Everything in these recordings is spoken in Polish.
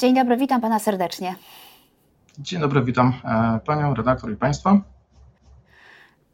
Dzień dobry, witam pana serdecznie. Dzień dobry, witam e, panią redaktor i państwa.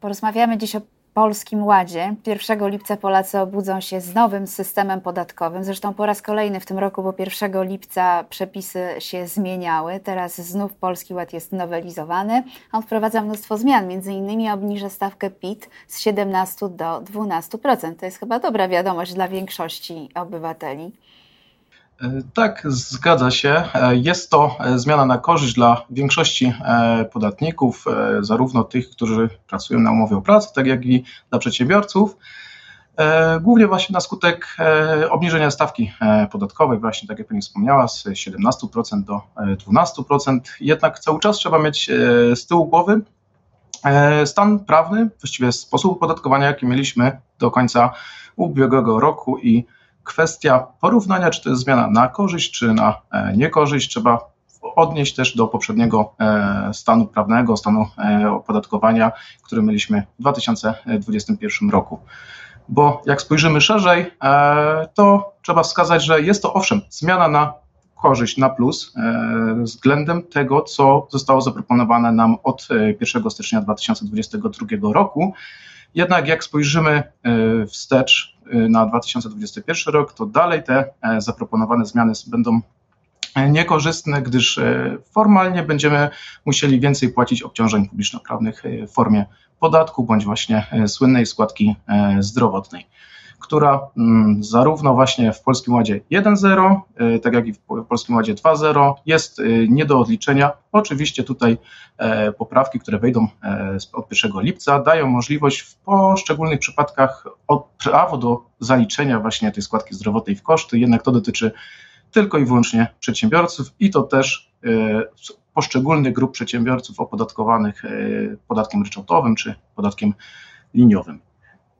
Porozmawiamy dziś o Polskim Ładzie. 1 lipca Polacy obudzą się z nowym systemem podatkowym. Zresztą po raz kolejny w tym roku, bo 1 lipca przepisy się zmieniały. Teraz znów Polski Ład jest nowelizowany. On wprowadza mnóstwo zmian, między innymi obniża stawkę PIT z 17 do 12%. To jest chyba dobra wiadomość dla większości obywateli. E, tak, zgadza się. E, jest to e, zmiana na korzyść dla większości podatników, zarówno tych, którzy pracują na umowie o pracę, tak jak i dla przedsiębiorców. Głównie właśnie na skutek obniżenia stawki podatkowej, właśnie tak jak Pani wspomniała, z 17% do 12%. Jednak cały czas trzeba mieć z tyłu głowy stan prawny, właściwie sposób opodatkowania, jaki mieliśmy do końca ubiegłego roku i kwestia porównania, czy to jest zmiana na korzyść, czy na e, niekorzyść, trzeba odnieść też do poprzedniego e, stanu prawnego, stanu e, opodatkowania, który mieliśmy w 2021 roku. Bo jak spojrzymy szerzej, to trzeba wskazać, że jest to owszem zmiana na korzyść, na plus względem tego, co zostało zaproponowane nam od 1 stycznia 2022 roku. Jednak jak spojrzymy wstecz, na 2021 rok, to dalej te e, zaproponowane zmiany będą e, niekorzystne, gdyż e, formalnie będziemy musieli więcej płacić obciążeń publiczno-prawnych w formie podatku bądź właśnie słynnej składki zdrowotnej która mm, zarówno właśnie w Polskim Ładzie 1.0, y, tak jak i w Polskim Ładzie 2.0 jest y, nie do odliczenia. Oczywiście tutaj e, poprawki, które wejdą e, od 1 lipca, dają możliwość w poszczególnych przypadkach prawo do zaliczenia właśnie tej składki zdrowotnej w koszty, jednak to dotyczy tylko i wyłącznie przedsiębiorców i to też e, poszczególnych grup przedsiębiorców opodatkowanych podatkiem ryczałtowym czy podatkiem liniowym.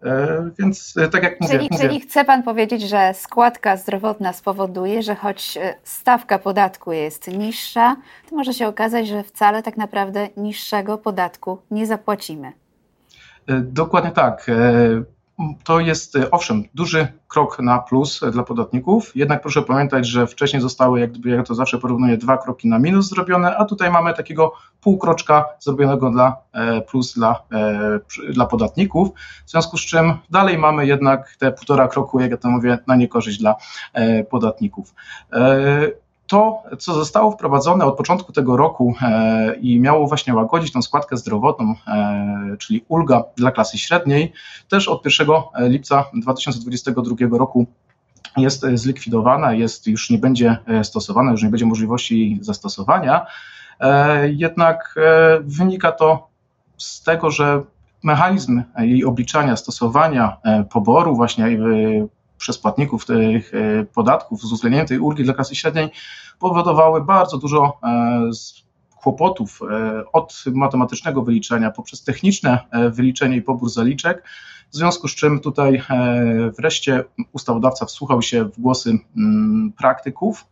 E, więc e, tak jak mówię, czyli, mówię. Czyli chce Pan powiedzieć, że składka zdrowotna spowoduje, że choć e, stawka podatku jest niższa, to może się okazać, że wcale tak naprawdę niższego podatku nie zapłacimy. Dokładnie tak to jest e, owszem duży krok na plus dla podatników, jednak proszę pamiętać, że wcześniej zostały, jak gdyby ja to zawsze porównuję, dwa kroki na minus zrobione, a tutaj mamy takiego półkroczka zrobionego dla e, plus dla, e, dla podatników, w związku z czym dalej mamy jednak te półtora kroku, jak ja to mówię, na niekorzyść dla podatników to, co zostało wprowadzone od początku tego roku e, i miało właśnie łagodzić tą składkę zdrowotną, e, czyli ulga dla klasy średniej, też od 1 lipca 2022 roku jest zlikwidowana, jest, już nie będzie stosowana, już nie będzie możliwości jej zastosowania. E, jednak wynika to z tego, że mechanizm jej obliczania, stosowania, poboru właśnie przez płatników tych e, podatków z uwzględnieniem tej ulgi dla klasy średniej powodowały bardzo dużo e, kłopotów e, od matematycznego wyliczenia poprzez techniczne wyliczenie i pobór zaliczek, w związku z czym tutaj wreszcie ustawodawca wsłuchał się w głosy mm, praktyków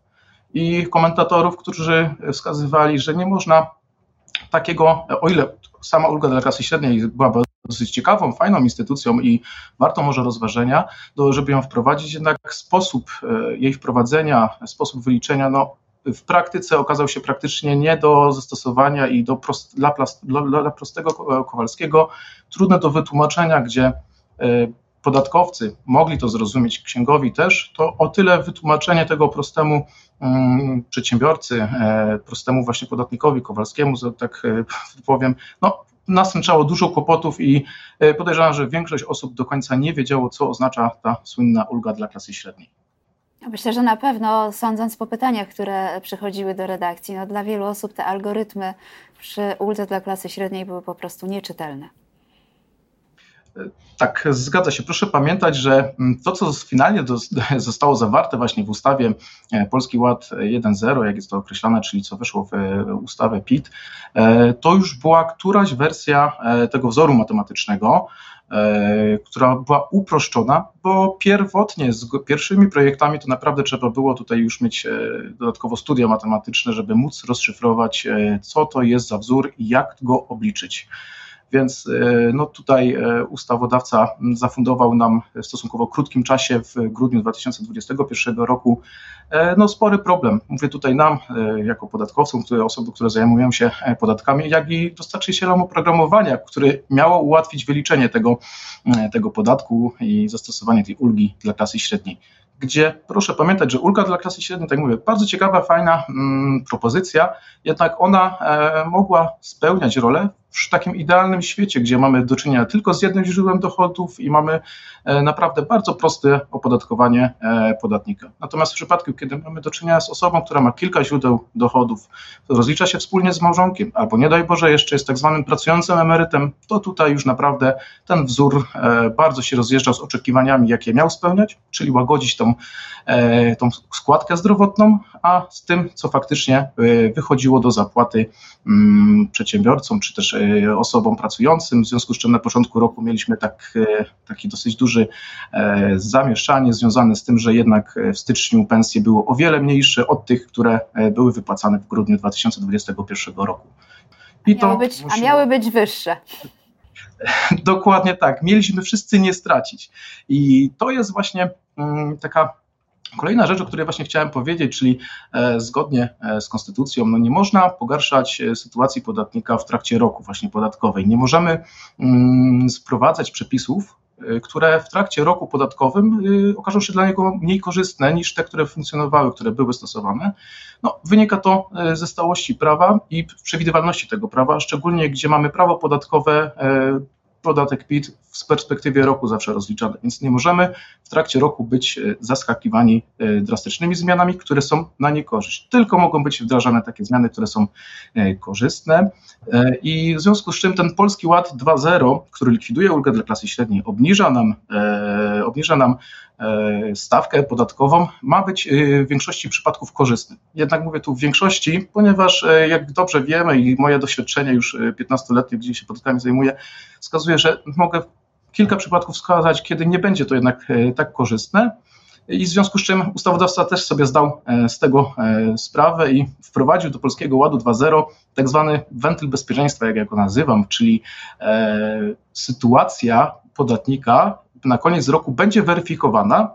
i komentatorów, którzy wskazywali, że nie można takiego, o ile sama ulga dla klasy średniej byłaby dosyć ciekawą, fajną instytucją i warto może rozważenia, do, żeby ją wprowadzić, jednak sposób e, jej wprowadzenia, sposób wyliczenia, no, w praktyce okazał się praktycznie nie do zastosowania i do prost, dla, dla, dla prostego Kowalskiego. Trudne do wytłumaczenia, gdzie e, podatkowcy mogli to zrozumieć, księgowi też, to o tyle wytłumaczenie tego prostemu um, przedsiębiorcy, e, prostemu właśnie podatnikowi Kowalskiemu, tak powiem, no następczało dużo kłopotów i e, podejrzewam, że większość osób do końca nie wiedziało, co oznacza ta słynna ulga dla klasy średniej. Myślę, że na pewno, sądząc po pytaniach, które przychodziły do redakcji, no dla wielu osób te algorytmy przy uldze dla klasy średniej były po prostu nieczytelne. Tak, zgadza się. Proszę pamiętać, że mm, to, co finalnie zostało zawarte właśnie w ustawie e, Polski Ład 1.0, jak jest to określane, czyli co weszło w e, ustawę PIT, e, to już była któraś wersja tego wzoru matematycznego, która była uproszczona, bo pierwotnie z pierwszymi projektami to naprawdę trzeba było tutaj już mieć dodatkowo studia matematyczne, żeby móc rozszyfrować, co to jest za wzór i jak go obliczyć. Więc no tutaj ustawodawca zafundował nam w stosunkowo krótkim czasie, w grudniu 2021 roku, no spory problem. Mówię tutaj nam, jako podatkowcom, które, osoby, które zajmują się podatkami, jak i dostarczycielom oprogramowania, które miało ułatwić wyliczenie tego, tego podatku i zastosowanie tej ulgi dla klasy średniej gdzie proszę pamiętać, że ulga dla klasy średniej, tak mówię, bardzo ciekawa, fajna mm, propozycja, jednak ona e, mogła spełniać rolę w takim idealnym świecie, gdzie mamy do czynienia tylko z jednym źródłem dochodów i mamy e, naprawdę bardzo proste opodatkowanie e, podatnika. Natomiast w przypadku, kiedy mamy do czynienia z osobą, która ma kilka źródeł dochodów, rozlicza się wspólnie z małżonkiem, albo nie daj Boże, jeszcze jest tak zwanym pracującym emerytem, to tutaj już naprawdę ten wzór e, bardzo się rozjeżdżał z oczekiwaniami, jakie miał spełniać, czyli łagodzić tą, tą składkę zdrowotną, a z tym, co faktycznie wychodziło do zapłaty mm, przedsiębiorcom, czy też osobom pracującym, w związku z czym na początku roku mieliśmy tak, e, taki dosyć duży e, zamieszanie związane z tym, że jednak w styczniu pensje były o wiele mniejsze od tych, które były wypłacane w grudniu 2021 roku. I a, miały być, musimy... a miały być wyższe. Dokładnie tak. Mieliśmy wszyscy nie stracić. I to jest właśnie mm, taka Kolejna rzecz, o której właśnie chciałem powiedzieć, czyli e, zgodnie e, z konstytucją, no nie można pogarszać e, sytuacji podatnika w trakcie roku właśnie podatkowej. Nie możemy mm, sprowadzać przepisów, które w trakcie roku podatkowym okażą się dla niego mniej korzystne niż te, które funkcjonowały, które były stosowane. No, wynika to ze stałości prawa i przewidywalności tego prawa, szczególnie gdzie mamy prawo podatkowe podatek PIT w perspektywie roku zawsze rozliczany, więc nie możemy w trakcie roku być e, zaskakiwani e, drastycznymi zmianami, które są na niekorzyść. Tylko mogą być wdrażane takie zmiany, które są e, korzystne i w związku z czym ten Polski Ład 2.0, który likwiduje ulgę dla klasy średniej, obniża nam, obniża nam stawkę podatkową, ma być w większości przypadków korzystny. Jednak mówię tu w większości, ponieważ jak dobrze wiemy i moje doświadczenie już 15-letnie, gdzie się podatkami zajmuję, wskazuje, że mogę kilka przypadków wskazać, kiedy nie będzie to jednak e, tak korzystne. I w związku z czym ustawodawca też sobie zdał e, z tego e, sprawę i wprowadził do Polskiego Ładu 2.0 tak zwany wentyl bezpieczeństwa, jak ja go nazywam, czyli sytuacja podatnika na koniec roku będzie weryfikowana,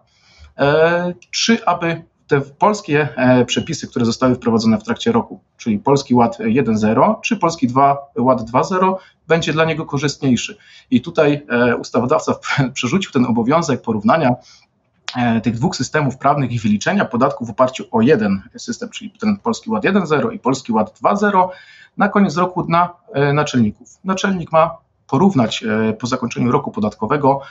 czy aby te polskie przepisy, które zostały wprowadzone w trakcie roku, czyli Polski Ład 1.0 czy Polski 2, Ład 2.0, będzie dla niego korzystniejszy. I tutaj e, ustawodawca przerzucił ten obowiązek porównania e, tych dwóch systemów prawnych i wyliczenia podatków w oparciu o jeden system, czyli ten Polski Ład 1.0 i Polski Ład 2.0 na koniec roku e, naczelników. Naczelnik ma porównać po zakończeniu roku podatkowego,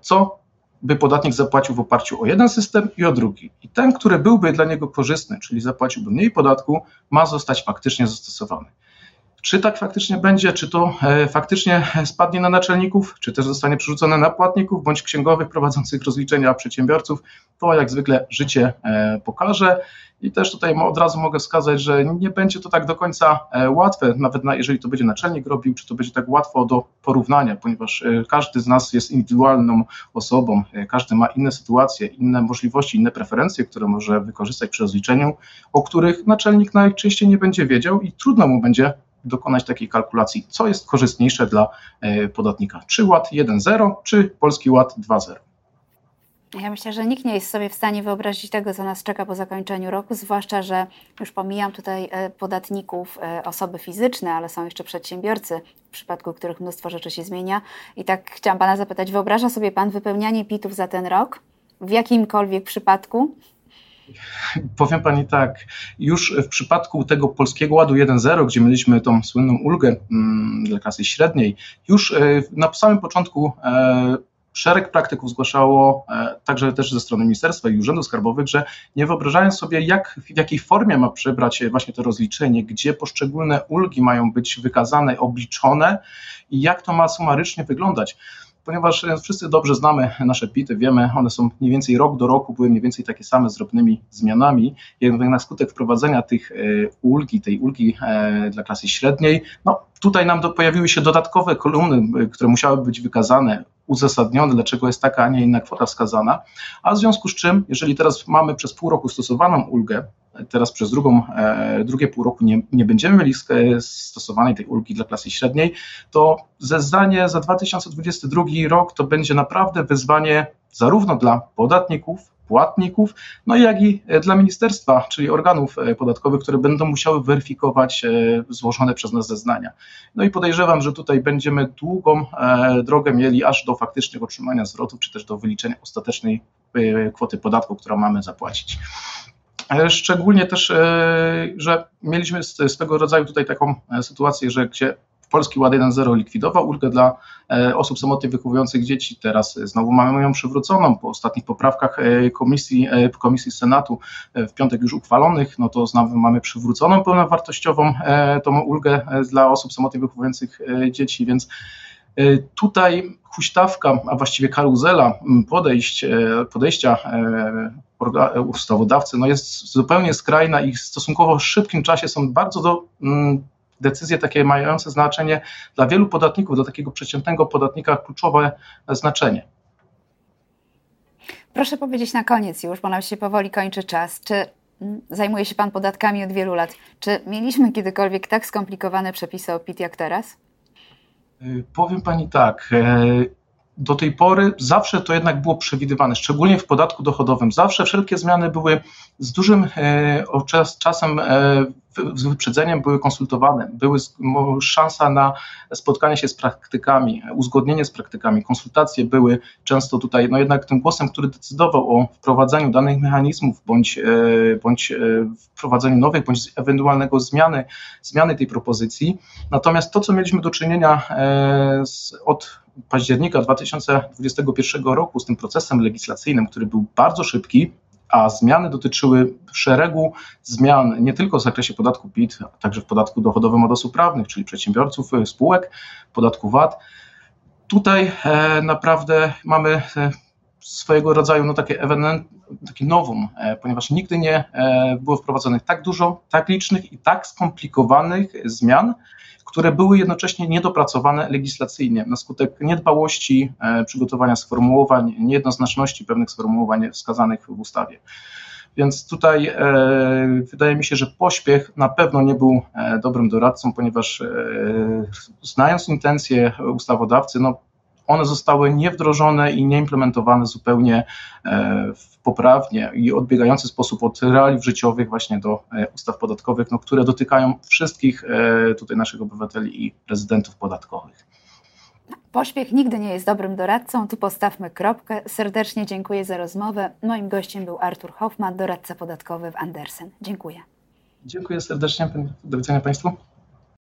co by podatnik zapłacił w oparciu o jeden system i o drugi. I ten, który byłby dla niego korzystny, czyli zapłaciłby mniej podatku, ma zostać faktycznie zastosowany. Czy tak faktycznie będzie, czy to e, faktycznie spadnie na naczelników, czy też zostanie przerzucone na płatników bądź księgowych prowadzących rozliczenia przedsiębiorców, to jak zwykle życie e, pokaże. I też tutaj od razu mogę wskazać, że nie będzie to tak do końca e, łatwe, nawet na, jeżeli to będzie naczelnik robił, czy to będzie tak łatwo do porównania, ponieważ każdy z nas jest indywidualną osobą, każdy ma inne sytuacje, inne możliwości, inne preferencje, które może wykorzystać przy rozliczeniu, o których naczelnik najczęściej nie będzie wiedział i trudno mu będzie dokonać takiej kalkulacji, co jest korzystniejsze dla e, podatnika, czy ład 1.0, czy polski ład 2.0. Ja myślę, że nikt nie jest sobie w stanie wyobrazić tego, co nas czeka po zakończeniu roku, zwłaszcza, że już pomijam tutaj e, podatników, e, osoby fizyczne, ale są jeszcze przedsiębiorcy, w przypadku których mnóstwo rzeczy się zmienia. I tak chciałam Pana zapytać, wyobraża sobie Pan wypełnianie PIT-ów za ten rok? W jakimkolwiek przypadku? Powiem Pani tak, już w przypadku tego Polskiego Ładu 1.0, gdzie mieliśmy tą słynną ulgę mm, dla klasy średniej, już e, na samym początku e, szereg praktyków zgłaszało, e, także też ze strony ministerstwa i urzędów skarbowych, że nie wyobrażają sobie, jak, w jakiej formie ma przybrać właśnie to rozliczenie, gdzie poszczególne ulgi mają być wykazane, obliczone i jak to ma sumarycznie wyglądać ponieważ e, wszyscy dobrze znamy nasze pity, wiemy, one są mniej więcej rok do roku, były mniej więcej takie same z drobnymi zmianami. Jednak na skutek wprowadzenia tych e, ulgi, tej ulgi e, dla klasy średniej, no tutaj nam do, pojawiły się dodatkowe kolumny, które musiały być wykazane uzasadnione, dlaczego jest taka, a nie inna kwota wskazana, a w związku z czym, jeżeli teraz mamy przez pół roku stosowaną ulgę, teraz przez drugą, e, drugie pół roku nie, nie będziemy mieli stosowanej tej ulgi dla klasy średniej, to zeznanie za 2022 rok to będzie naprawdę wyzwanie zarówno dla podatników, płatników, no jak i e, dla ministerstwa, czyli organów e, podatkowych, które będą musiały weryfikować e, złożone przez nas zeznania. No i podejrzewam, że tutaj będziemy długą drogę mieli aż do faktycznych otrzymania zwrotów, czy też do wyliczenia ostatecznej kwoty podatku, którą mamy zapłacić. Szczególnie też, że mieliśmy swego rodzaju tutaj taką sytuację, że gdzie Polski Ład 1.0 likwidował ulgę dla e, osób samotnie wychowujących dzieci. Teraz znowu mamy ją przywróconą po ostatnich poprawkach e, komisji, e, komisji Senatu w piątek już uchwalonych, no to znowu mamy przywróconą pełnowartościową tą ulgę dla osób samotnie wychowujących dzieci, więc Tutaj huśtawka, a właściwie karuzela podejść, podejścia ustawodawcy no jest zupełnie skrajna i w stosunkowo szybkim czasie są bardzo do, decyzje takie mające znaczenie dla wielu podatników, do takiego przeciętnego podatnika kluczowe znaczenie. Proszę powiedzieć na koniec już, bo nam się powoli kończy czas. Czy mm, zajmuje się Pan podatkami od wielu lat? Czy mieliśmy kiedykolwiek tak skomplikowane przepisy o PIT jak teraz? Y, powiem Pani tak. E, do tej pory zawsze to jednak było przewidywane, szczególnie w podatku dochodowym. Zawsze wszelkie zmiany były z dużym e, czasem e, z wyprzedzeniem były konsultowane, były szansa na spotkanie się z praktykami, uzgodnienie z praktykami, konsultacje były często tutaj, no jednak tym głosem, który decydował o wprowadzaniu danych mechanizmów, bądź, e, bądź wprowadzeniu nowych, bądź ewentualnego zmiany, zmiany tej propozycji. Natomiast to, co mieliśmy do czynienia z, od października 2021 roku z tym procesem legislacyjnym, który był bardzo szybki, a zmiany dotyczyły szeregu zmian nie tylko w zakresie podatku PIT, a także w podatku dochodowym od osób prawnych, czyli przedsiębiorców, spółek, podatku VAT. Tutaj e, naprawdę mamy e, swojego rodzaju no, takie ewenement, taki nowum, e, ponieważ nigdy nie było wprowadzonych tak dużo, tak licznych i tak skomplikowanych zmian, które były jednocześnie niedopracowane legislacyjnie na skutek niedbałości e, przygotowania sformułowań, niejednoznaczności pewnych sformułowań wskazanych w ustawie. Więc tutaj e, wydaje mi się, że pośpiech na pewno nie był e, dobrym doradcą, ponieważ znając intencje ustawodawcy, no, one zostały niewdrożone i nieimplementowane zupełnie e, poprawnie i odbiegający sposób od realiów życiowych właśnie do e, ustaw podatkowych, no, które dotykają wszystkich e, tutaj naszych obywateli i rezydentów podatkowych. Pośpiech nigdy nie jest dobrym doradcą. Tu postawmy kropkę. Serdecznie dziękuję za rozmowę. Moim gościem był Artur Hoffman, doradca podatkowy w Andersen. Dziękuję. Dziękuję serdecznie. Do widzenia Państwu.